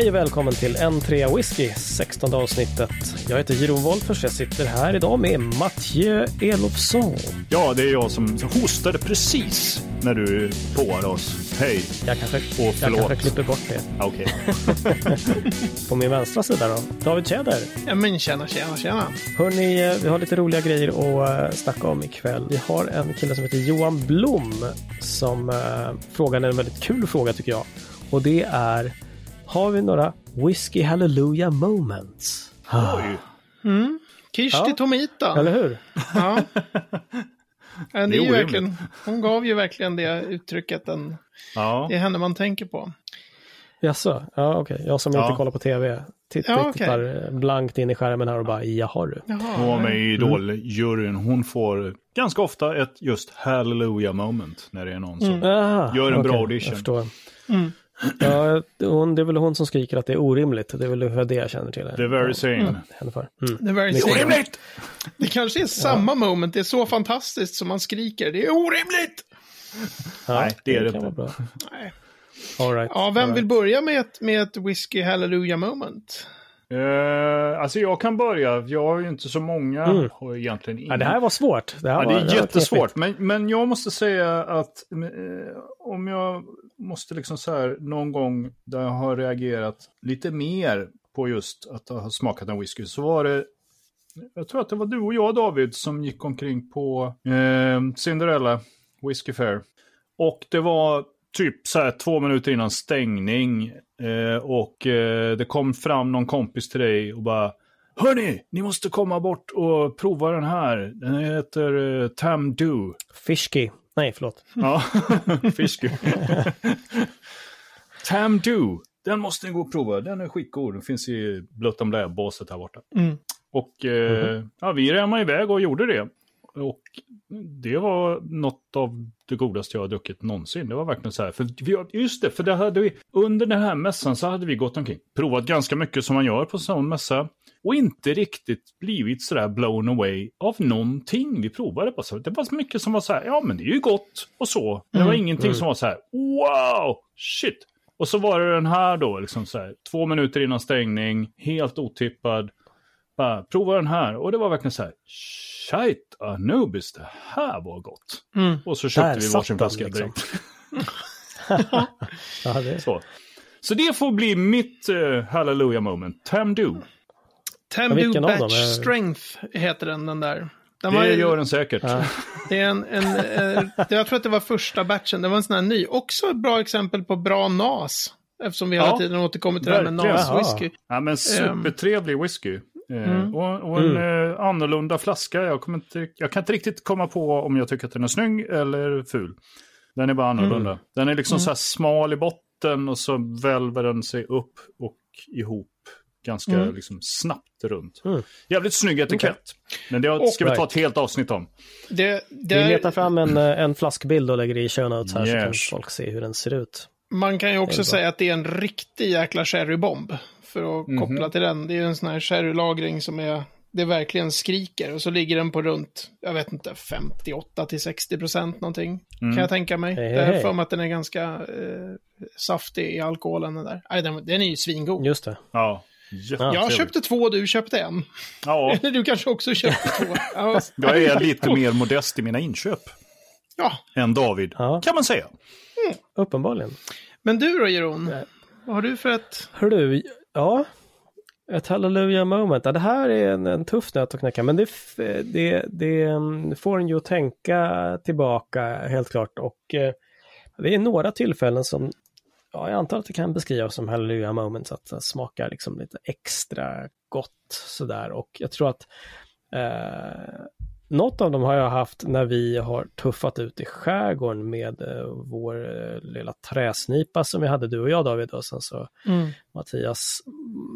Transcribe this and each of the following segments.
Hej och välkommen till N3 Whisky, 16 avsnittet. Jag heter Jeroen Wolffers, jag sitter här idag med Mathieu Elofsson. Ja, det är jag som hostade precis när du påade oss. Hej! Jag kanske, Och jag kanske klipper bort det. Okej. På min vänstra sida då, David Tjäder. Ja men tjena, tjena, tjena. Hörni, vi har lite roliga grejer att eh, snacka om ikväll. Vi har en kille som heter Johan Blom som eh, frågar en väldigt kul fråga tycker jag. Och det är, har vi några Whisky Hallelujah moments? Oj. Kirsti Ja. Tomita. Eller hur? Ja. Det är ju orimligt. verkligen, hon gav ju verkligen det uttrycket. En, Ja. det är henne man tänker på. Jaså? Ja, okej. Jag som Ja. inte kollar på tv. Tittar, Ja, eh, blankt in i skärmen här och bara, jaha du. Hon var med i Idol-juryn. Hon får ganska ofta ett just hallelujah moment när det är någon som... Aha, Gör en bra okej, audition. Jag förstår. Mm. Ja, hon, det är väl hon som skriker att det är orimligt. Det är väl det jag känner till. The very same. Henne för. Mm. Det, är very same. Orimligt! det kanske är samma moment, det är så fantastiskt som man skriker. Det är orimligt! Ja, Nej, det är det kan inte. vara bra. Nej. All right. Ja, All vem right. vill börja med ett, med ett whisky hallelujah moment? Uh, alltså jag kan börja. Jag har ju inte så många. Har egentligen ingen. Ja, det här var svårt. Det, här Ja, var, det är var jättesvårt. Men, men jag måste säga att eh, om jag måste liksom så här någon gång där jag har reagerat lite mer på just att ha smakat en whisky så var det jag tror att det var du och jag David som gick omkring på eh, Cinderella Whisky Fair. Och det var typ så här två minuter innan stängning. Eh, och eh, det kom fram någon kompis till dig och bara Hörni, ni måste komma bort och prova den här. Den heter eh, Tam Do. Fishky. Nej, förlåt. Ja, Fishku. Tam Do. Den måste ni gå och prova. Den är skitgod. Den finns i Blött om båset här borta. Mm. Och eh, ja, vi rämade iväg och gjorde det. Och det var något av det godaste jag har druckit någonsin. Det var verkligen så här. För vi, just det, för det hade vi, under den här mässan så hade vi gått omkring. Provat ganska mycket som man gör på en sån mässa. Och inte riktigt blivit sådär blown away av någonting vi provade på. Så det var så mycket som var så här, ja men det är ju gott och så. Det var ingenting som var så här, wow, shit. Och så var det den här då, liksom så här, två minuter innan stängning, helt otippad. Bara, prova den här. Och det var verkligen så här, shit, Anubis, det här var gott. Mm. Och så köpte Där vi varsin flaska liksom. direkt. Ja, det Så. så det får bli mitt uh, hallelujah moment. Tam Do. Tam vilken Do av dem Batch är- Strength heter den, den där. Den var Det ju- gör den säkert. Ja. Det är en, en eh, jag tror att det var första batchen, det var en sån här ny. Också ett bra exempel på bra NAS. Eftersom vi hela Ja, tiden återkommer till det här med. NAS-whisky. Ja, men supertrevlig whisky. Eh, Mm. Och, och en eh, annorlunda flaska. Jag, kommer inte, jag kan inte riktigt komma på om jag tycker att den är snygg eller ful. Den är bara annorlunda. Den är liksom så här smal i botten och så välver den sig upp och ihop ganska Mm. liksom snabbt runt. Mm. Jävligt snygg etikett. Men det ska vi ta ett helt avsnitt om. Det, Vi det, letar fram en, eh, en flaskbild och lägger i show notes här så kan Yes. folk se hur den ser ut. man kan ju också säga att det är en riktig jäkla sherrybomb. För att Mhm. koppla till den. Det är ju en sån här sherrylagring som är, det verkligen skriker. Och så ligger den på runt, jag vet inte, 58 till 60 procent någonting. Mm. Kan jag tänka mig. Hej, har hej. för mig att den är ganska eh, saftig i alkoholen den där. Nej, den, den är ju svingod. Just det. Ja, jättetrevligt. Jag köpte två och du köpte en. Ja, Eller du kanske också köpte två. Ja, jag är lite mer modest i mina inköp ja. än David, Ja. kan man säga. Uppenbarligen. Men du då, Jeroen? Nej. Vad har du för ett... Hör du, ja. Ett hallelujah moment. Ja, det här är en, en tuff nöt att knäcka, men det, det, det mm, får en ju att tänka tillbaka helt klart. Och eh, det är några tillfällen som, ja, jag antar att det kan beskrivas som hallelujah moments, att det smakar liksom lite extra gott sådär. Och jag tror att eh, något av dem har jag haft när vi har tuffat ut i skärgården med eh, vår eh, lilla träsnipa som vi hade, du och jag David. Och sen så Mattias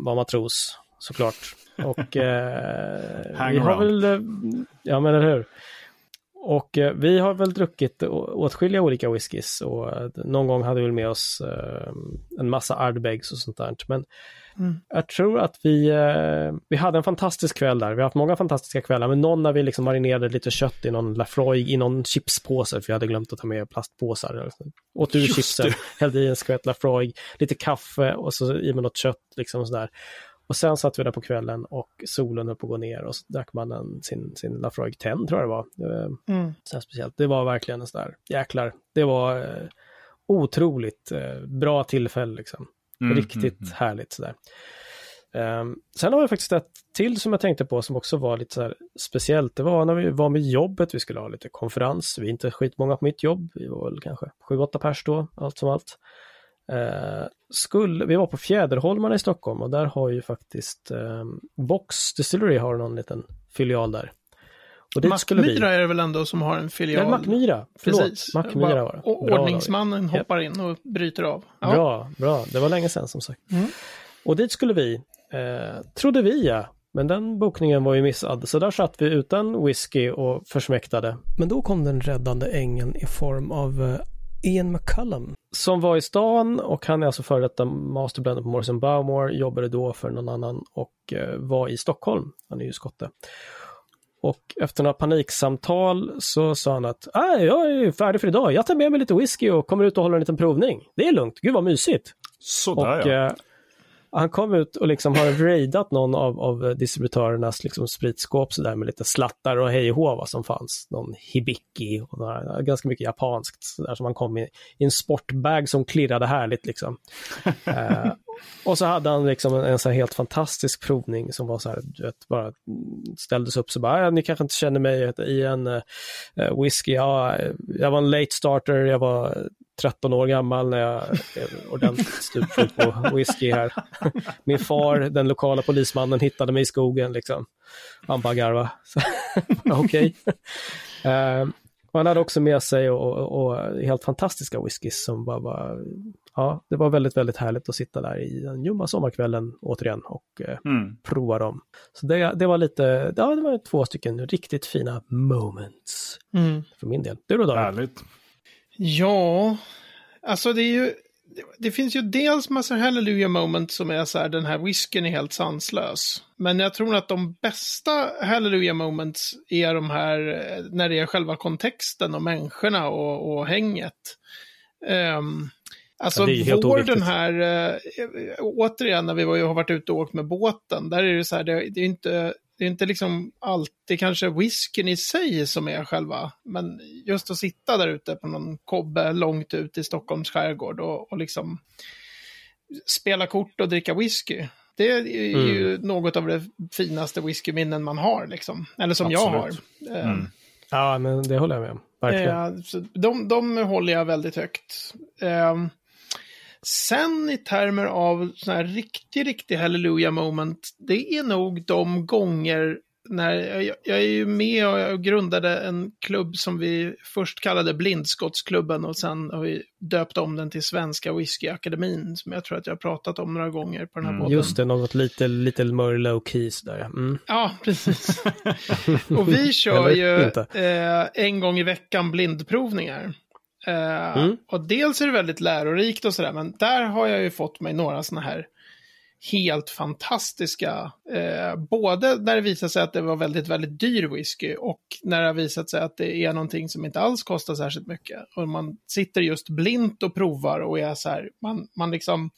var matros såklart. Och eh, vi har väl, eh, ja men eller hur. Och eh, vi har väl druckit åtskilliga olika whiskys och eh, någon gång hade vi med oss eh, en massa Ardbegs och sånt där. Men Mm. jag tror att vi, vi hade en fantastisk kväll där. Vi har haft många fantastiska kvällar, men någon när vi liksom marinerade lite kött i någon Lafroig i någon chipspåse, för vi hade glömt att ta med plastpåsar. Åt ur Just chipsen, hällde i en skvätt Lafroig, lite kaffe och så i med något kött liksom sådär. Och sen satt vi där på kvällen och solen höll på att gå ner och så drack man en, sin, sin Lafroig 10 tror jag det var. Eh, Mm. så här speciellt. Det var verkligen en sån där, jäklar, det var eh, otroligt eh, bra tillfälle liksom. Mm, Riktigt mm, härligt sådär. Um, sen har vi faktiskt ett till som jag tänkte på som också var lite så här speciellt. Det var när vi var med jobbet, vi skulle ha lite konferens. Vi är inte skitmånga på mitt jobb, vi var väl kanske 7-8 pers då, allt som allt. Eh, skulle, vi var på Fjäderholmarna i Stockholm och där har ju faktiskt um, Box Distillery har någon liten filial där. Och dit skulle vi. Mackmyra är det väl ändå som har en filial? Ja, Mackmyra, förlåt. Precis. Mackmyra var det. och Bra, ordningsmannen David. hoppar in och bryter av. Ja. Bra, bra. Det var länge sedan som sagt. Mm. Och dit skulle vi, eh, trodde vi ja. Men den bokningen var ju missad, så där satt vi utan whisky och försmäktade. Men då kom den räddande ängeln i form av eh, Ian McCullum. Som var i stan och han är alltså före detta masterblender på Morrison Bowmore, jobbade då för någon annan och eh, var i Stockholm. Han är ju skotte. Och efter några paniksamtal så sa han att "Ah, jag är färdig för idag. Jag tar med mig lite whisky och kommer ut och håller en liten provning. Det är lugnt. Gud vad mysigt. Sådär Och ja. Han kom ut och liksom har raidat någon av, av distributörernas liksom spritskåp så där med lite slattar och hej och som fanns. Någon hibiki och några, ganska mycket japanskt så där som han kom i, i en sportbag som klirrade härligt liksom. eh, och så hade han liksom en, en så här helt fantastisk provning som var så här, du vet, bara ställdes upp så bara, "Ja, ni kanske inte känner mig i en eh, uh, eh, whisky, ja, eh, jag var en late starter, jag var 13 år gammal när jag blev ordentligt stupfull på whisky här. Min far, den lokala polismannen, hittade mig i skogen liksom. Han bara garva. Okej. Okay. Uh, han hade också med sig och, och, och helt fantastiska whiskys som bara var, ja, det var väldigt, väldigt härligt att sitta där i den ljumma sommarkvällen återigen och eh, Mm. prova dem. Så det, det var lite, ja, det var två stycken riktigt fina moments Mm. för min del. Du då David? Härligt. Ja, alltså det är ju... det- Det finns ju dels massor hallelujah moment som är så här, den här whiskyn är helt sanslös. Men jag tror att de bästa hallelujah moments är de här eh, när det är själva kontexten och människorna och, och hänget. Um, alltså Ja, det är ju helt vår oviktigt. den här, eh, återigen när vi var, har varit ute och åkt med båten, där är det så här, det, det är inte det är inte liksom alltid kanske whiskyn i sig som är själva, men just att sitta där ute på någon kobbe långt ut i Stockholms skärgård och, och liksom spela kort och dricka whisky. Det är ju något av det finaste whiskyminnen man har, liksom. Eller som jag har. Absolut. Eh, Mm. Ja, men det håller jag med om. Verkligen. Eh, de, de håller jag väldigt högt. Eh, sen i termer av sådana här riktig, riktig hallelujah moment, det är nog de gånger när jag, jag är ju med och jag grundade en klubb som vi först kallade Blindskottsklubben och sen har vi döpt om den till Svenska Whiskyakademin som jag tror att jag har pratat om några gånger på den här Mm, podden. Just det, något lite, lite more low keys där. Mm. Ja, precis. och vi kör ju eh, en gång i veckan blindprovningar. Eh, Mm. Och dels är det väldigt lärorikt och sådär, men där har jag ju fått mig några sådana här helt fantastiska, eh, både när det visar sig att det var väldigt, väldigt dyr whisky och när det har visat sig att det är någonting som inte alls kostar särskilt mycket. Och man sitter just blint och provar och är så här, man, man liksom,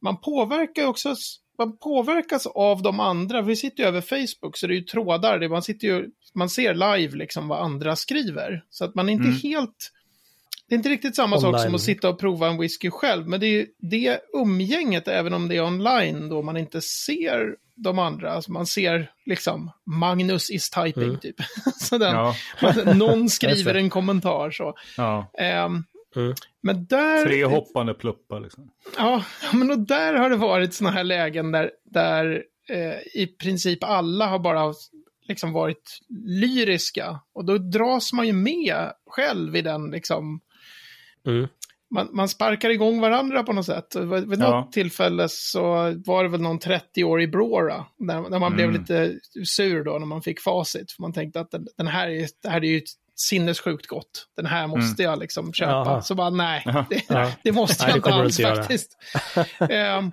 man påverkar också, man påverkas av de andra. Vi sitter ju över Facebook, så det är ju trådar, det, man sitter ju, man ser live liksom vad andra skriver. Så att man är inte Mm. helt, det är inte riktigt samma sak Online. som att sitta och prova en whisky själv, men det är ju det umgänget, även om det är online, då man inte ser de andra. Alltså man ser liksom Magnus is typing, Mm. typ. så den, Ja, någon skriver en kommentar så. ja. Ehm, Mm. Men där... Tre hoppande pluppar liksom. Ja, men och där har det varit såna här lägen där, där eh, i princip alla har bara liksom varit lyriska. Och då dras man ju med själv i den liksom... Mm. Man, man sparkar igång varandra på något sätt. Vid vid Ja. något tillfälle så var det väl någon 30-årig Brora. Där, där man blev Mm. lite sur då när man fick facit. För man tänkte att den, den här, är, det här är ju sinnessjukt gott. Den här måste jag liksom köpa. Jaha. Så bara nej, det, det måste jag inte alls faktiskt. Ehm,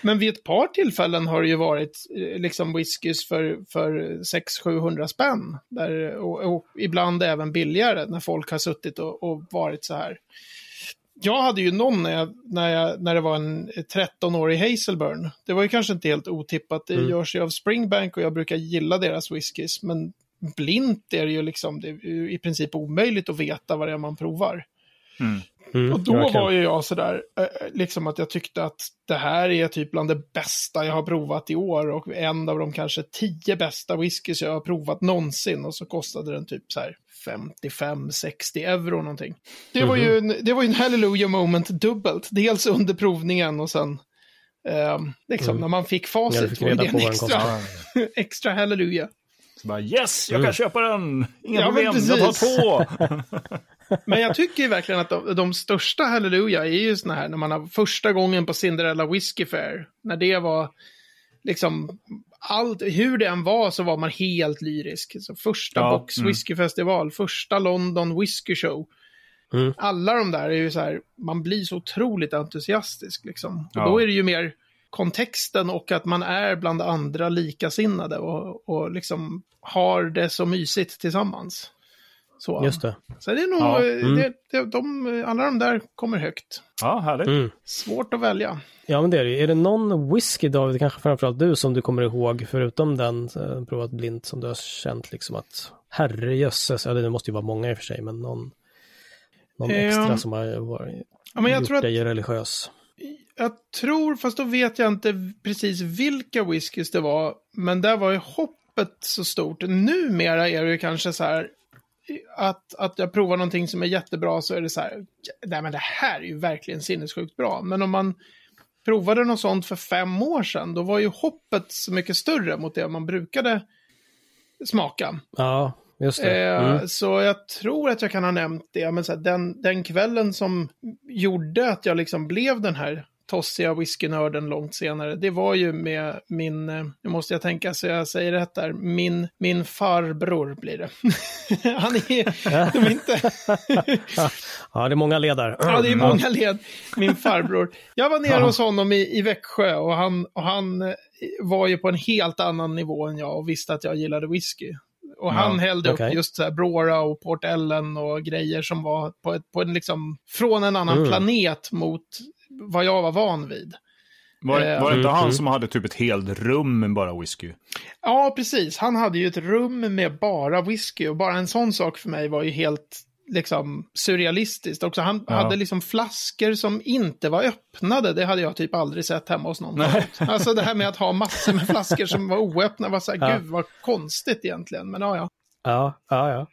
men vid ett par tillfällen har det ju varit eh, liksom whiskys för, för 600-700 spänn. Där, och, och ibland även billigare när folk har suttit och, och varit så här. Jag hade ju någon när, jag, när, jag, när det var en 13-årig Hazelburn. Det var ju kanske inte helt otippat. Det Mm. görs ju av Springbank och jag brukar gilla deras whiskys. Men blint är det ju liksom, det är ju i princip omöjligt att veta vad det är man provar. Mm. Mm, Och då verkligen. var ju jag sådär, eh, liksom att jag tyckte att det här är typ bland det bästa jag har provat i år och en av de kanske tio bästa whiskys jag har provat någonsin och så kostade den typ så här 55-60 euro någonting. Det var ju en, det var ju en hallelujah moment dubbelt, dels under provningen och sen ehm, liksom Mm. när man fick Ja, facit fick var det en extra, extra hallelujah. Så bara yes, jag Mm. kan köpa den! Inga Ja, problem, jag tar två! Men jag tycker verkligen att de, de största Halleluja är ju såna här när man har första gången på Cinderella Whiskey Fair. När det var liksom allt, hur det än var så var man helt lyrisk. Så första Ja, Box mm. Whisky Festival, första London Whisky Show. Mm. Alla de där är ju så här, man blir så otroligt entusiastisk liksom. Och Ja. då är det ju mer kontexten och att man är bland andra likasinnade och, och liksom har det så mysigt tillsammans. Så. Just det. Så det är nog, Ja, eh, mm. det, det, de, alla de där kommer högt. Ja, härligt. Mm. Svårt att välja. Ja, men det är det. Är det någon whisky, David, kanske framförallt du, som du kommer ihåg, förutom den eh, provat blint, som du har känt liksom att herrejösses, ja det måste ju vara många i och för sig, men någon, någon Eh, extra som har varit, Ja, men jag gjort tror att, dig religiös. jag tror, fast då vet jag inte precis vilka whiskys det var, men där var ju hoppet så stort. Numera är det ju kanske så här, att, att jag provar någonting som är jättebra så är det så här, nej men det här är ju verkligen sinnessjukt bra. Men om man provade något sånt för fem år sedan, då var ju hoppet så mycket större mot det man brukade smaka. Ja, just det. Eh, Mm. Så jag tror att jag kan ha nämnt det, men så här, den, den kvällen som gjorde att jag liksom blev den här tossiga whiskynörden långt senare, det var ju med min, eh, nu måste jag tänka så jag säger rätt där, min, min farbror blir det. Han är, de är inte, Ja, det är många ledare. ja det är många led, min farbror. Jag var nere hos honom i, i Växjö och han, och han eh, var ju på en helt annan nivå än jag och visste att jag gillade whisky. Och han Ja, hällde okej. upp just så här Brora och Port Ellen och grejer som var på, ett, på en liksom, från en annan Mm. planet mot vad jag var van vid. Var, Eh, var det inte mm, han mm. som hade typ ett helt rum med bara whisky? Ja, precis. Han hade ju ett rum med bara whisky och bara en sån sak för mig var ju helt liksom surrealistiskt. Också han Ja. hade liksom flaskor som inte var öppnade. Det hade jag typ aldrig sett hemma hos någon. Alltså det här med att ha massor med flaskor som var oöppnade var så här, Ja. gud vad konstigt egentligen. Men ja, ja. Ja, ja, ja.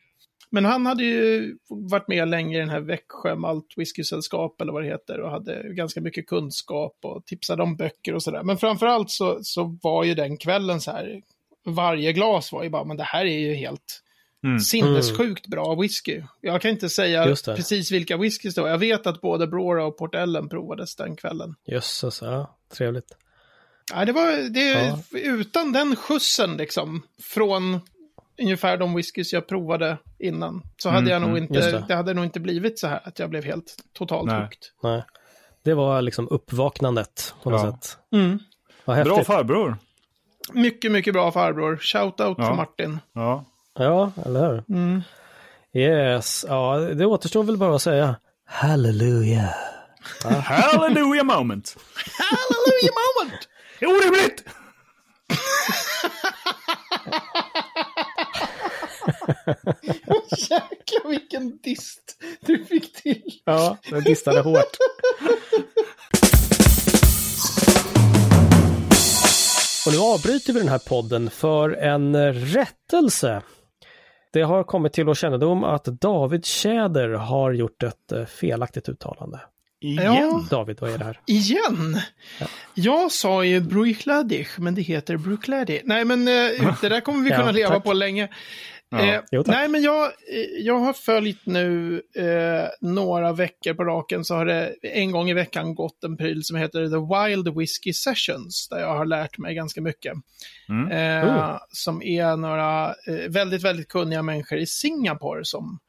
Men han hade ju varit med länge i den här Växjö Malt Whisky-sällskap eller vad det heter och hade ganska mycket kunskap och tipsade om böcker och sådär. Men framförallt så, så var ju den kvällen så här, varje glas var ju bara, men det här är ju helt Mm. sinnessjukt bra whisky. Jag kan inte säga precis vilka whiskys det var. Jag vet att både Brora och Port Ellen provades den kvällen. Jösses, ja. Trevligt. Ja, det var, det, Ja. utan den skjutsen liksom, från ungefär de whiskys jag provade innan, så hade Mm, jag nog mm, inte, det. det. hade nog inte blivit så här att jag blev helt totalt Nej. hooked. Nej. Det var liksom uppvaknandet på något Ja. sätt. Mm. Bra farbror. Mycket, mycket bra farbror. Shoutout Ja. för Martin. Ja. Ja, eller hur? Mm. Yes, ja, det återstår väl bara att säga halleluja. Hallelujah moment! Hallelujah moment! Orimligt! Jäklar vilken dist du fick till. Ja, den distade hårt. Och nu avbryter vi den här podden för en rättelse. Det har kommit till vår kännedom att David Tjäder har gjort ett eh, felaktigt uttalande. Igen? David, vad är det här? Igen? Jag sa ju Bruichladdich, men det heter Bruichladi. Nej, men eh, det där kommer vi Ja, kunna leva tack. på länge. Ja. Eh, nej, men jag, eh, jag har följt nu eh, några veckor på raken så har det en gång i veckan gått en pryl som heter The Wild Whiskey Sessions där jag har lärt mig ganska mycket. Mm. Eh, Mm. Som är några eh, väldigt, väldigt kunniga människor i Singapore som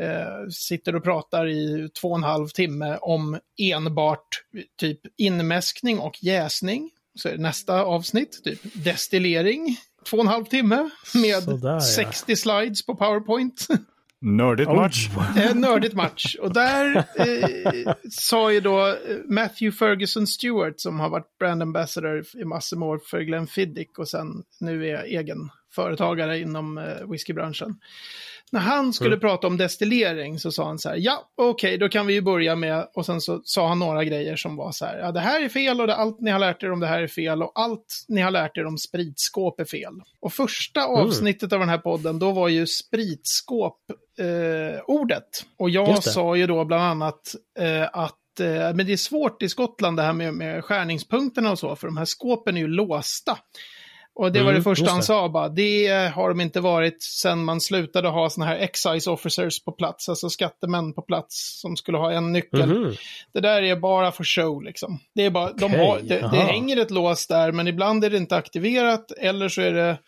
eh, sitter och pratar i två och en halv timme om enbart typ inmäskning och jäsning. Så är det nästa avsnitt, typ destillering, två och en halv timme med Sådär, ja. 60 slides på PowerPoint. Nördigt Oh. match. Det är en nördigt match. Och där eh, sa ju då eh, Matthew Ferguson Stewart, som har varit brand ambassador i massor med år för Glenfiddich och sen nu är egen företagare inom eh, whiskybranschen. När han skulle prata om destillering så sa han så här, ja okej, då kan vi ju börja med, och sen så sa han några grejer som var så här, ja det här är fel och det, allt ni har lärt er om det här är fel och allt ni har lärt er om spritskåp är fel. Och första avsnittet av den här podden, då var ju spritskåp eh, ordet. Och jag sa ju då bland annat eh, att eh, men det är svårt i Skottland det här med, med skärningspunkterna och så, för de här skåpen är ju låsta. Och det var Mm, det första just han sa bara, det har de inte varit sedan man slutade ha såna här excise officers på plats, alltså skattemän på plats som skulle ha en nyckel. Mhm. Det där är bara för show liksom. Det, är bara, de Okej, har, det, det hänger ett lås där, men ibland är det inte aktiverat, eller så är det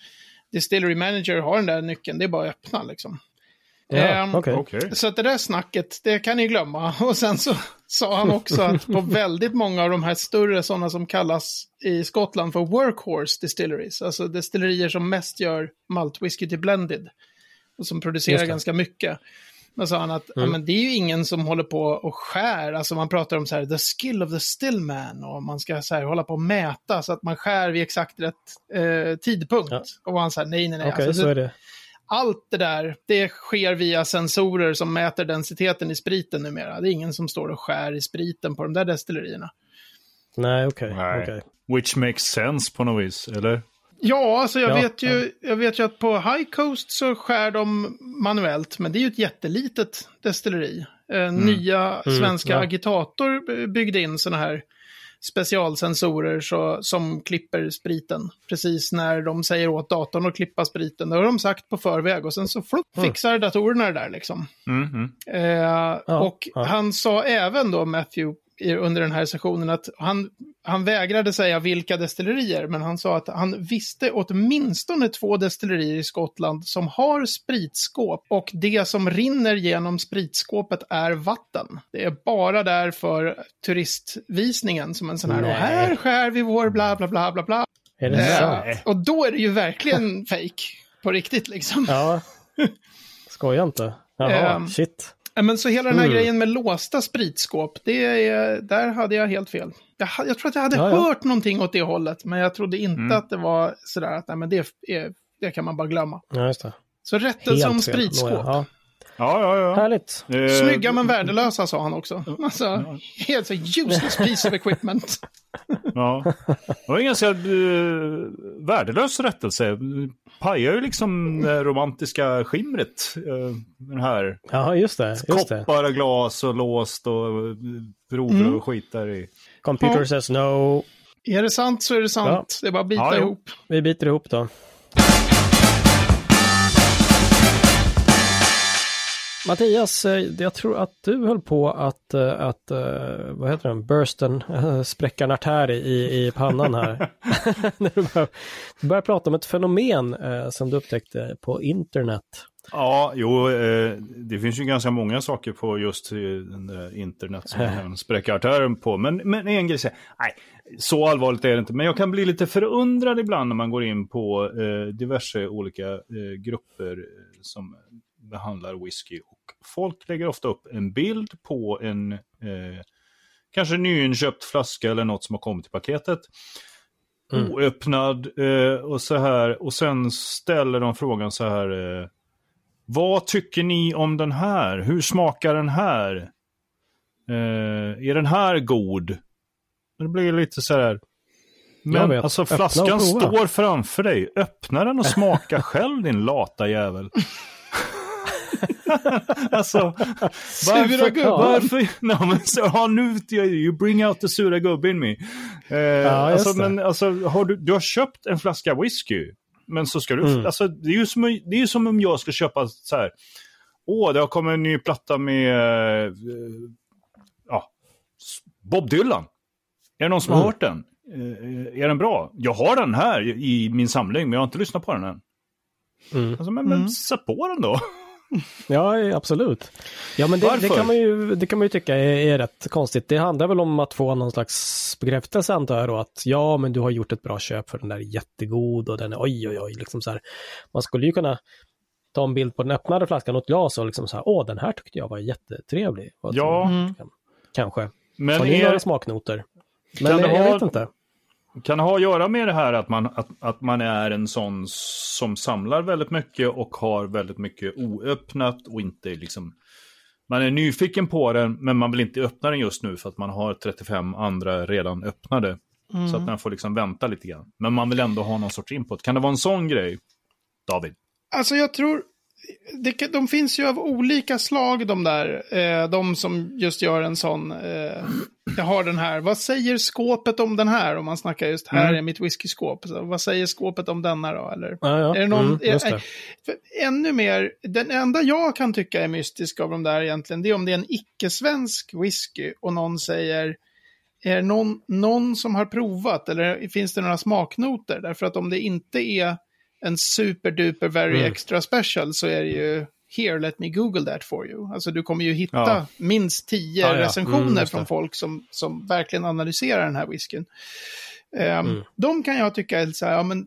Distillery Manager har den där nyckeln, det är bara att öppna liksom. Ja, Ehm, okej. Okej. Så att det där snacket, det kan ni glömma. Och sen så sa han också att på väldigt många av de här större sådana som kallas i Skottland för workhorse distilleries, alltså destillerier som mest gör malt whisky till blended och som producerar ganska mycket. Men sa han att ja, men det är ju ingen som håller på och skär, alltså man pratar om så här the skill of the stillman och man ska så här hålla på och mäta så att man skär vid exakt rätt eh, tidpunkt. Ja. Och han sa nej, nej, nej. Okej, alltså, så är det. Allt det där, det sker via sensorer som mäter densiteten i spriten numera. Det är ingen som står och skär i spriten på de där destillerierna. Nej, okej. Nej. okej. Which makes sense på något vis, eller? Ja, alltså jag, Ja, vet ju, jag vet ju att på High Coast så skär de manuellt, men det är ju ett jättelitet destilleri. Eh, Nya svenska ja. Agitator byggde in sådana här specialsensorer så, som klipper spriten. Precis när de säger åt datorn att klippa spriten. Det har de sagt på förväg och sen så flupp, fixar datorerna det där liksom. Mhm. Eh, och ja. han sa även då, Matthew, under den här sessionen att han, han vägrade säga vilka destillerier, men han sa att han visste åtminstone två destillerier i Skottland som har spritskåp och det som rinner genom spritskåpet är vatten. Det är bara där för turistvisningen som en sån här, och här skär vi vår bla bla bla bla bla. Är det sant? och då är det ju verkligen fake på riktigt liksom. Ja. Skoja inte. Jaha, Ehm, shit. Men så hela den här Mm. grejen med låsta spritskåp, det är, där hade jag helt fel. Jag, jag tror att jag hade Ja, ja. hört någonting åt det hållet, men jag trodde inte att det var sådär att nej, men det, är, det kan man bara glömma. Ja, just det. Så rättelse om spritskåp. Ja. Ja, ja, ja. Härligt. Eh, Snygga men värdelösa, sa han också. Alltså, helt så useless piece of equipment. Ja. Det var en ganska uh, värdelös rättelse. Pajar ju liksom det romantiska skimret. Uh, den här Ja, just det. Just det. koppar och glas och låst och prover Mm. och skit där i. Computer Ja. says no. är det sant så är det sant. Det är bara att bita Ja, ihop. Vi biter ihop då. Mattias, eh, jag tror att du höll på att, eh, att eh, vad heter den, bursten, spräcka en artär i, i pannan här. När du började, började prata om ett fenomen som du upptäckte på internet. Ja, jo, det finns ju ganska många saker på just internet som man kan spräcka artären på. Men, men en grej nej, så allvarligt är det inte. Men jag kan bli lite förundrad ibland när man går in på diverse olika grupper som behandlar whisky. Och folk lägger ofta upp en bild på en eh, kanske nyinköpt flaska eller något som har kommit i paketet. Mm. Oöppnad eh, och så här. Och sen ställer de frågan så här. Eh, vad tycker ni om den här? Hur smakar den här? Eh, är den här god? Det blir lite så här. Men vet. alltså flaskan står framför dig. Öppna den och smaka själv din lata jävel. alltså, Sura gubben. varför no, men så, ja, nu, you bring out the sura gubben in me. Eh, alltså, just det. men alltså, har du, du har köpt en flaska whisky. Men så ska du, Mm. alltså det är ju som, det är som om jag ska köpa så här. Åh, det har kommit en ny platta med, eh, ja, Bob Dylan. Är det någon som har Mm. hört den? Eh, är den bra? Jag har den här i min samling, men jag har inte lyssnat på den än. Mm. Alltså, men, men Mm. sätt på den då. Ja, absolut. Ja, men det, det, kan man ju, det kan man ju tycka är, är rätt konstigt. Det handlar väl om att få någon slags bekräftelse antar jag då, att ja, men du har gjort ett bra köp för den där är jättegod och den är oj, oj, oj, liksom så här. Man skulle ju kunna ta en bild på den öppnade flaskan och ett glas och liksom så här, åh, den här tyckte jag var jättetrevlig. Ja? Kanske. men har ni är, några smaknoter? Men Kan jag ha- vet inte. Kan ha att göra med det här att man, att, att man är en sån som samlar väldigt mycket och har väldigt mycket oöppnat och inte liksom... Man är nyfiken på den, men man vill inte öppna den just nu för att man har 35 andra redan öppnade. Så att man får liksom vänta lite grann. Men man vill ändå ha någon sorts input. Kan det vara en sån grej, David? Alltså jag tror, det, de finns ju av olika slag de där. Eh, de som just gör en sån, eh, jag har den här, vad säger skåpet om den här? Om man snackar just, här Mm. är mitt whiskyskåp. Så, vad säger skåpet om denna då? Eller? Ja, ja. Är det någon, mm, är, för ännu mer, den enda jag kan tycka är mystisk av de där egentligen, det är om det är en icke-svensk whisky och någon säger, är det någon, någon som har provat eller finns det några smaknoter? Därför att om det inte är en superduper very Mm. extra special så är det ju here, let me google that for you. Alltså du kommer ju hitta Ja. minst tio Ja, ja. recensioner Mm, från folk som, som verkligen analyserar den här whiskyn. Ehm, Mm. De kan jag tycka är så här, ja, men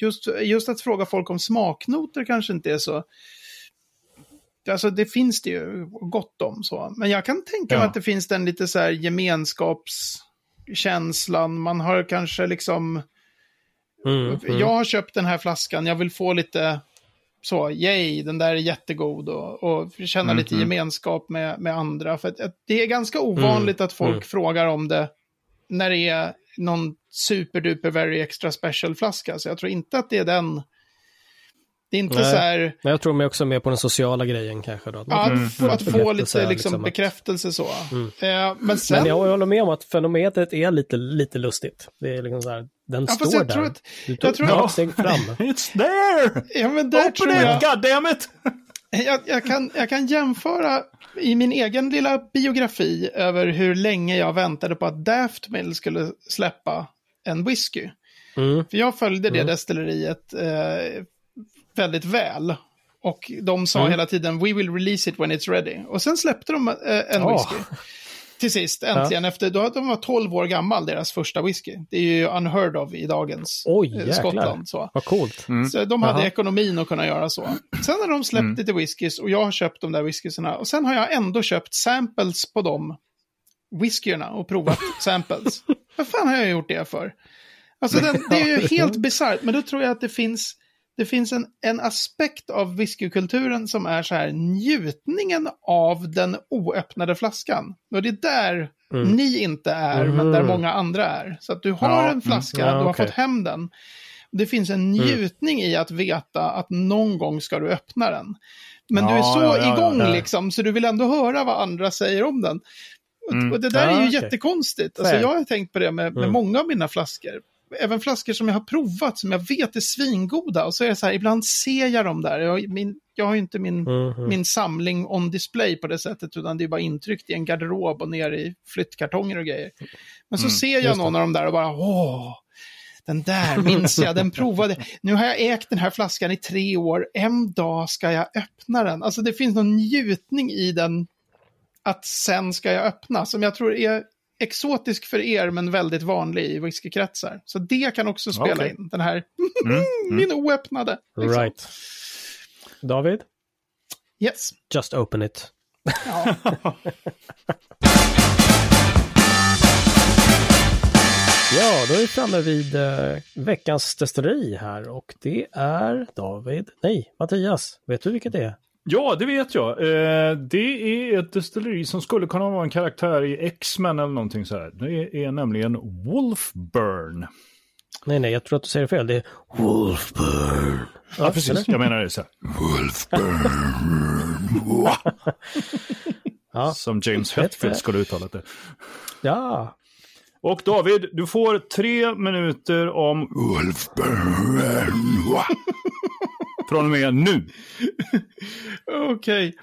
just, just att fråga folk om smaknoter kanske inte är så... Alltså det finns det ju gott om så. Men jag kan tänka mig Ja. att det finns den lite så här gemenskapskänslan. Man har kanske liksom... Mm, mm. Jag har köpt den här flaskan, jag vill få lite så, yay, den där är jättegod och, och känna Mm, lite mm. gemenskap med, med andra. För att, att det är ganska ovanligt att folk frågar om det när det är någon superduper very extra special flaska. Så jag tror inte att det är den. Det är inte Nej. så här, Men jag tror mig också mer på den sociala grejen kanske. Då. Ja, Mm, att, att få lite liksom, liksom att- bekräftelse så. Mm. Eh, men sen, Men jag håller med om att fenomenet är lite, lite lustigt. Det är liksom så här, den Ja, står jag där. tror att- du tog jag tror att- steg fram. It's there! ja, men där tror Open jag, it, goddammit! jag, jag, kan, jag kan jämföra i min egen lilla biografi över hur länge jag väntade på att Daft Mill skulle släppa en whisky. Mm. För jag följde det Mm. destilleriet eh, väldigt väl. Och de sa Mm. hela tiden, we will release it when it's ready. Och sen släppte de eh, en Ja. whisky. Till sist, äntligen, efter, då, de var 12 år gammal, deras första whisky. Det är ju unheard of i dagens Oj, eh. Skottland. Så. Vad coolt. Mm. Så de hade Jaha. ekonomin att kunna göra så. Sen har de släppt Mm. lite whiskys och jag har köpt de där whiskysarna. Och sen har jag ändå köpt samples på de whiskyerna och provat samples. Vad fan har jag gjort det för? Alltså den, det är ju helt bisarrt, men då tror jag att det finns, det finns en, en aspekt av whiskykulturen som är så här njutningen av den oöppnade flaskan. Och det är där Mm. ni inte är, men där Mhm. många andra är. Så att du har Ja, en flaska, mm, ja, du har okej. fått hem den. Det finns en njutning i att veta att någon gång ska du öppna den. Men du är Ja, så ja, ja, igång ja. liksom, så du vill ändå höra vad andra säger om den. Och, Mm. och det där Ja, är ju okej. jättekonstigt. Alltså, jag har tänkt på det med, med Mm. många av mina flaskor. Även flaskor som jag har provat, som jag vet är svingoda. Och så är det så här, ibland ser jag dem där. Jag, min, jag har ju inte min, Mhm. min samling on display på det sättet, utan det är bara intryckt i en garderob och ner i flyttkartonger och grejer. Men så Mm, ser jag någon av dem där och bara, åh, den där minns jag, den provade. Nu har jag ägt den här flaskan i tre år, en dag ska jag öppna den. Alltså det finns någon njutning i den, att sen ska jag öppna, som jag tror är exotisk för er, men väldigt vanlig i whiskykretsar. Så det kan också spela Okej. in, den här, Mm. Mm. min oöppnade. liksom. Right. David, Yes. just open it. Ja. Ja, då är vi framme vid eh, veckans destilleri här och det är David, nej, Mattias. Vet du vilket det är? Ja, det vet jag. Eh, det är ett destilleri som skulle kunna vara en karaktär i X-Men eller någonting så här. Det är nämligen Wolfburn. Nej, nej, jag tror att du säger fel. Det är Wolfburn. Ja, precis. Jag menar det så här. Ja, Som James Hetfield skulle uttalat det. ja. Och David, du får tre minuter om Wolfburn. Från och med nu. Okej.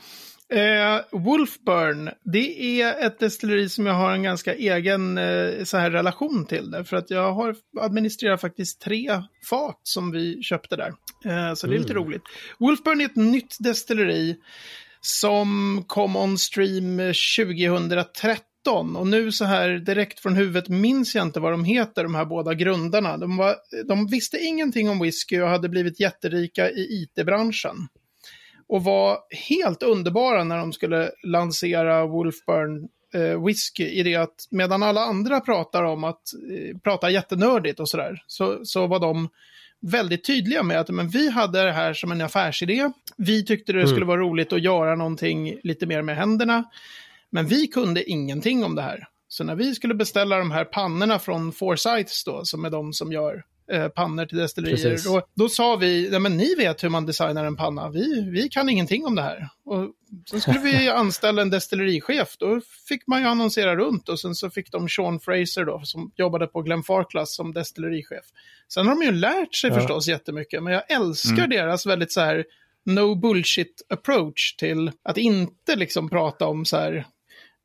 Eh, Wolfburn, det är ett destilleri som jag har en ganska egen eh, så här relation till. För att jag har administrerat faktiskt tre fat som vi köpte där. Eh, så det är lite Mm. roligt. Wolfburn är ett nytt destilleri som kom on stream 2013. Och nu så här direkt från huvudet minns jag inte vad de heter, de här båda grundarna. De, var, de visste ingenting om whisky och hade blivit jätterika i IT-branschen. Och var helt underbara när de skulle lansera Wolfburn eh, whisky i det att medan alla andra pratar om att eh, prata jättenördigt och sådär, så, så var de väldigt tydliga med att men vi hade det här som en affärsidé. Vi tyckte det Mm. skulle vara roligt att göra någonting lite mer med händerna. Men vi kunde ingenting om det här. Så när vi skulle beställa de här pannorna från Forsyths då, som är de som gör eh, pannor till destillerier, då, då sa vi, nej men ni vet hur man designar en panna, vi, vi kan ingenting om det här. Och sen skulle vi anställa en destillerichef, då fick man ju annonsera runt och sen så fick de Sean Fraser då, som jobbade på Glenfarclas som destillerichef. Sen har de ju lärt sig Ja. förstås jättemycket, men jag älskar deras väldigt så här no bullshit approach till att inte liksom prata om så här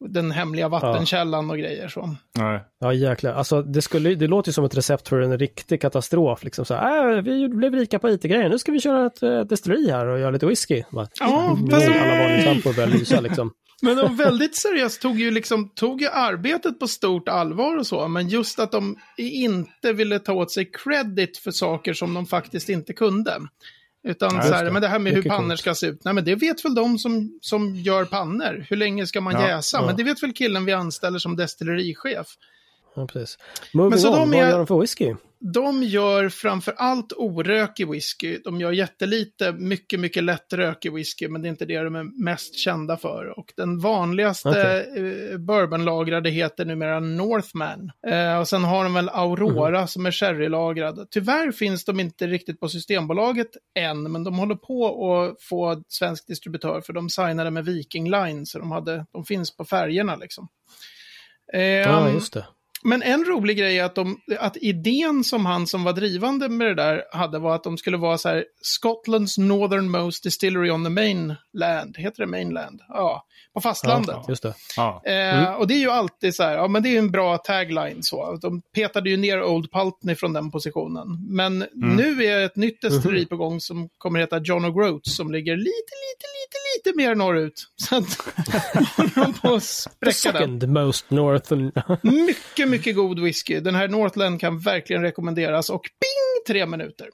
den hemliga vattenkällan och grejer så. Nej. Ja, jäklar. Alltså, det, skulle, det låter ju som ett recept för en riktig katastrof. Liksom så här, äh, vi blev rika på IT-grejer, nu ska vi köra ett äh, destilleri här och göra lite whisky. Bara, Ja, Mm, alla varningslampor börjar lysa liksom. Men de väldigt seriöst tog ju liksom, tog ju arbetet på stort allvar och så, men just att de inte ville ta åt sig credit för saker som de faktiskt inte kunde. Utan Nej, så här, det. men det här med hur Mycket pannor coolt. ska se ut. Nej, men det vet väl de som, som gör pannor. Hur länge ska man Ja, jäsa? ja. Men det vet väl killen vi anställer som destillerichef. Ja, precis. Moving så on, de vad gör de för whisky? De gör framför allt orökig whisky. De gör jättelite, mycket, mycket lätt rökig whisky, men det är inte det de är mest kända för. Och den vanligaste eh, bourbonlagrade heter numera Northman. Eh, och sen har de väl Aurora som är sherrylagrad. Tyvärr finns de inte riktigt på Systembolaget än, men de håller på att få svensk distributör, för de signade med Viking Line, så de, hade, de finns på färgerna liksom. Ja, Ehm, just det. Men en rolig grej är att, de, att idén som han som var drivande med det där hade var att de skulle vara så här Scotlands northernmost distillery on the mainland. Heter det mainland? Ja, på fastlandet. Ja, just det. Ja. Eh, och det är ju alltid så här, ja men det är ju en bra tagline så. De petade ju ner Old Pultney från den positionen. Men nu är ett nytt destilleri på gång som kommer heta John O'Groats som ligger lite, lite, lite, lite mer norrut. Så att håller de på att spräcka den. second most northern. Mycket, mycket god whisky. Den här Northland kan verkligen rekommenderas och ping, tre minuter.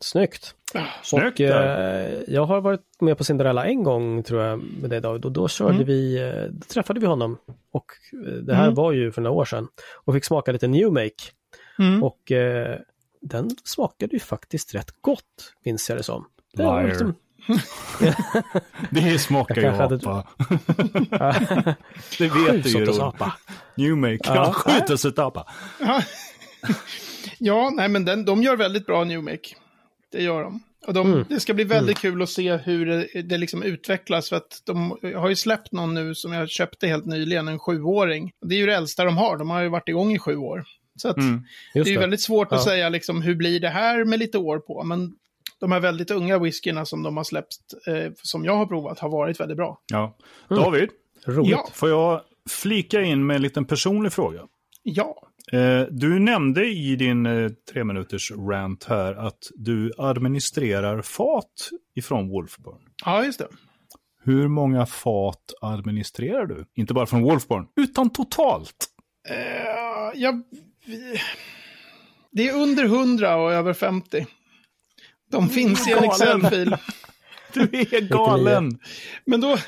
Snyggt. Snyggt Och eh, jag har varit med på Cinderella en gång tror jag med dig David och då körde Mm. vi, eh, då träffade vi honom och eh, det här Mm. var ju för några år sedan och fick smaka lite New Make Mm. och eh, den smakade ju faktiskt rätt gott minns jag det som. Det var liksom- Det smakar ju apa. det vet du ju. Roland. apa. New make. Ja. Ja. Skjuter sig apa. Ja, nej men den, de gör väldigt bra New Make. Det gör de. Och de, Mm. det ska bli väldigt kul att se hur det, det liksom utvecklas. För att de har ju släppt någon nu som jag köpte helt nyligen, en sjuåring. Det är ju det äldsta de har, de har ju varit igång i sju år. Så att Mm. det är ju det. väldigt svårt att Ja. säga liksom, hur blir det här med lite år på. Men de här väldigt unga whiskyna som de har släppt, eh, som jag har provat, har varit väldigt bra. Ja. David, Roligt. Ja. får jag flika in med en liten personlig fråga? Ja, Eh, du nämnde i din eh, tre minuters rant här att du administrerar fat ifrån Wolfburn. ja just det. Hur många fat administrerar du? Inte bara från Wolfburn, utan totalt. Eh, jag, vi- det är under 100 och över 50. De finns i en. Excel-fil. Du är galen! Men då,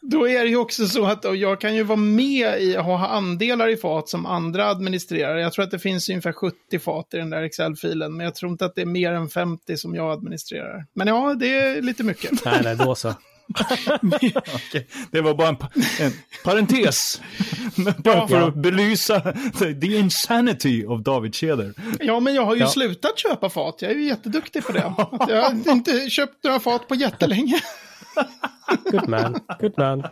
då är det ju också så att jag kan ju vara med i, ha andelar i fat som andra administrerar. Jag tror att det finns ungefär 70 fat i den där Excel-filen, men jag tror inte att det är mer än 50 som jag administrerar. Men ja, det är lite mycket. Nej, nej, då så. Okej, Det var bara en, pa- en parentes. Bara Ja. för att belysa the, insanity of David Keder. Ja, men jag har ju Ja. slutat köpa fat. Jag är ju jätteduktig på det. Jag har inte köpt några fat på jättelänge. Good man. Good man.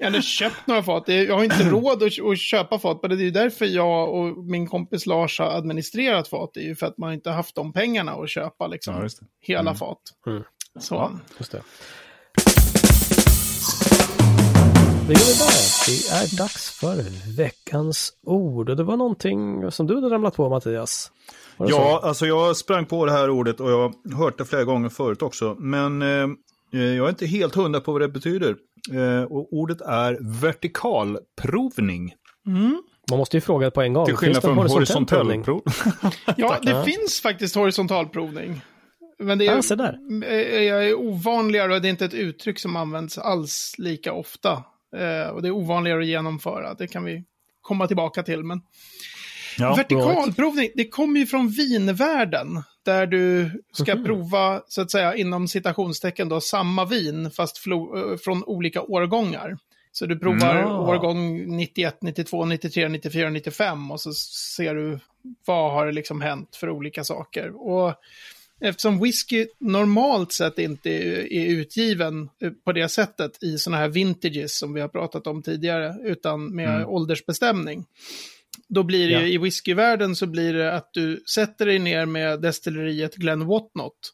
Eller köpt några fat. Jag har inte råd att, att köpa fat. Men det är ju därför jag och min kompis Lars har administrerat fat. Det är ju för att man inte haft de pengarna att köpa liksom, Ja, just det. hela Mm. fat. Mm. Så. Just vi går vidare. Det är dags för veckans ord. Och det var någonting som du hade ramlat på Mattias. Det Ja, så? alltså jag sprang på det här ordet och jag har hört det flera gånger förut också. Men eh, jag är inte helt hundra på vad det betyder. Eh, och ordet är vertikalprovning. Man måste ju fråga på en gång. Till skillnad det från horisontell provning? Ja, det finns faktiskt horisontalprovning. Men det är, se där. eh, jag är ovanligare och det är inte ett uttryck som används alls lika ofta. Eh, och det är ovanligare att genomföra. Det kan vi komma tillbaka till. Men Ja, vertikalprovning, det kommer ju från vinvärlden. Där du ska Mhm. prova, så att säga, inom citationstecken då, samma vin fast eh, från olika årgångar. Så du provar Mm. årgång 91, 92, 93, 94, 95 och så ser du vad har liksom hänt för olika saker. Och eftersom whisky normalt sett inte är utgiven på det sättet i sådana här vintages som vi har pratat om tidigare, utan med Mm. åldersbestämning. Då blir det Ja. ju, i whiskyvärlden så blir det att du sätter dig ner med destilleriet Glen Whatnot.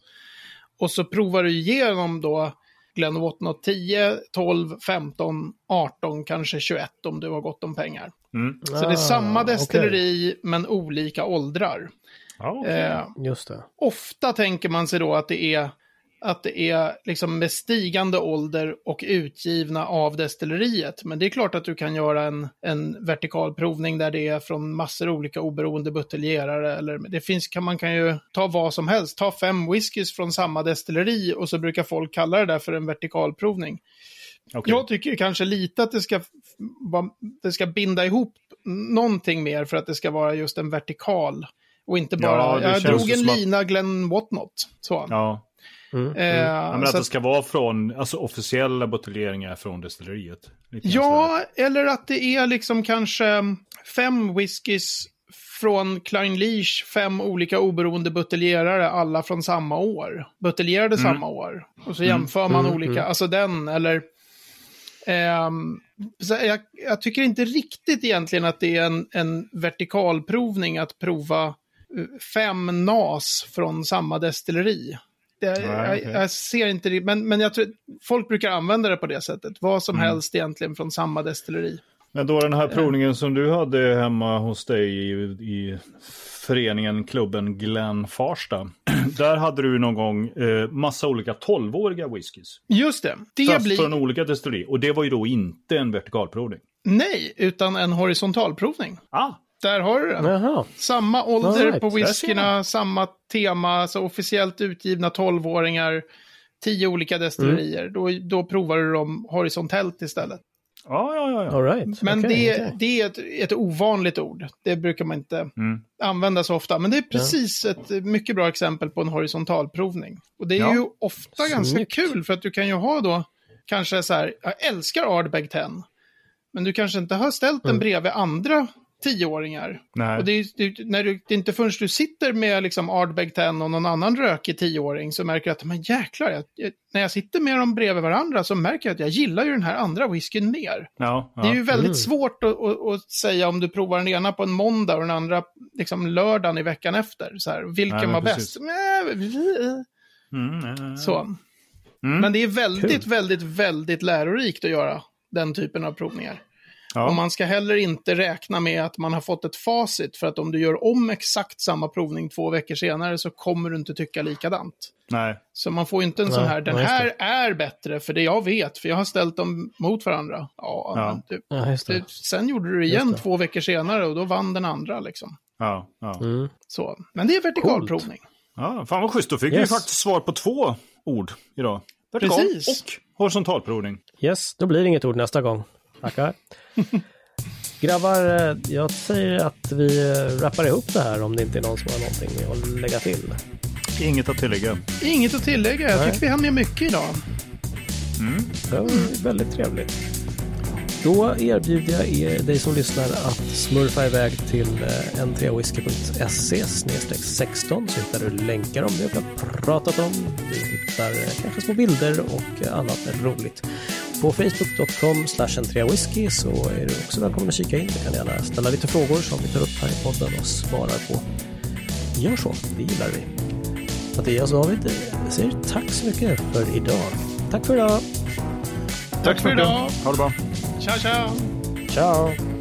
Och så provar du igenom då Glen Whatnot 10, 12, 15, 18, kanske 21 om du har gott om pengar. Mm. Så det är samma Ah, destilleri men olika åldrar. Ja, okej. Eh, Just det. ofta tänker man sig då att det är att det är liksom med stigande ålder och utgivna av destilleriet. Men det är klart att du kan göra en, en vertikalprovning där det är från massor av olika oberoende buteljerare. Eller det finns, kan, man kan ju ta vad som helst. Ta fem whiskys från samma destilleri och så brukar folk kalla det där för en vertikalprovning. Okej. Jag tycker kanske lite att det ska, det ska binda ihop någonting mer för att det ska vara just en vertikal. Och inte bara, Ja, jag drog en som att- lina Glenn Whatnot. Så. Ja. Mm. Eh, Ja, men att så det att, ska vara från, alltså officiella buteljeringar från destilleriet. Ja, eller att det är liksom kanske fem whiskys från Klein Leach, fem olika oberoende buteljerare, alla från samma år. Buteljerade Mm. samma år. Och så jämför man Mm, olika, mm. alltså den eller... så jag, jag tycker inte riktigt egentligen att det är en, en vertikalprovning att prova eh, fem NAS från samma destilleri. Det, jag, okej. jag ser inte det, men, men jag tror folk brukar använda det på det sättet. Vad som Mm. helst egentligen från samma destilleri. Men då den här provningen som du hade hemma hos dig i, i föreningen, klubben Glenn Farsta. Där hade du någon gång eh, massa olika 12-åriga whiskys. Just det. Det Fast blir... från olika destillerier. Och det var ju då inte en vertikalprovning. Nej, utan en horisontalprovning. Ah, Där har du den. Jaha. Samma ålder right, på whiskyna, samma tema, alltså officiellt utgivna 12-åringar, tio olika destillerier. Mm. Då, då provar du dem horisontellt istället. ja, ja, ja. ja. All right. Men Okej, det, okej. det är ett, ett ovanligt ord. Det brukar man inte Mm. använda så ofta. Men det är precis ett mycket bra exempel på en horisontalprovning. Och det är Ja. ju ofta ganska Snyggt. kul för att du kan ju ha då kanske så här, jag älskar Ardbeg 10. Men du kanske inte har ställt den Mm. bredvid andra tioåringar. Nej. Och det är, det, är- när du, det är inte förrän du sitter med liksom Ardbeg 10 och någon annan rökig tioåring så märker du att, men jäklar, jag, jag, när jag sitter med dem bredvid varandra så märker jag att jag gillar ju den här andra whiskyn mer. Ja, ja. Det är ju väldigt Mm. svårt att, att, att säga om du provar den ena på en måndag och den andra liksom lördagen i veckan efter. Så här, vilken Nej, var precis. bäst? Mm, nej, nej, nej. Så. Mm. Men det är väldigt, Kul. väldigt, väldigt lärorikt att göra den typen av provningar. Ja. Och man ska heller inte räkna med att man har fått ett facit, för att om du gör om exakt samma provning två veckor senare så kommer du inte tycka likadant. Nej. Så man får inte en sån Nej, här, den här är bättre för det jag vet, för jag har ställt dem mot varandra. Ja, Ja. du, Ja, just det. det, sen gjorde du det igen det. två veckor senare och då vann den andra liksom. Ja, ja. Mm. Så. Men det är vertikalprovning. ja. Fan vad schysst, då fick vi Yes. faktiskt svar på två ord idag. Vertikal Precis. och horisontalprovning. Yes, då blir det inget ord nästa gång. Tackar. Grabbar, eh, jag säger att vi eh, rappar ihop det här om det inte är någon som har någonting att lägga till. Inget att tillägga. Inget att tillägga, jag tycker vi hann med mycket idag. Det var väldigt trevligt. Då erbjuder jag er, dig som lyssnar att smurfa iväg till eh, n3whisky.se 16 så hittar du länkar om det vi har pratat om. Du hittar kanske små bilder och annat roligt. På facebook.com n3whisky så är du också välkommen att kika in. Du kan gärna ställa lite frågor som vi tar upp här i podden och svarar på. Gör så, det gillar vi. Mattias och David säger tack så mycket för idag. Tack för idag! Tack för idag. Ha det bra. Tja, tja! Ciao!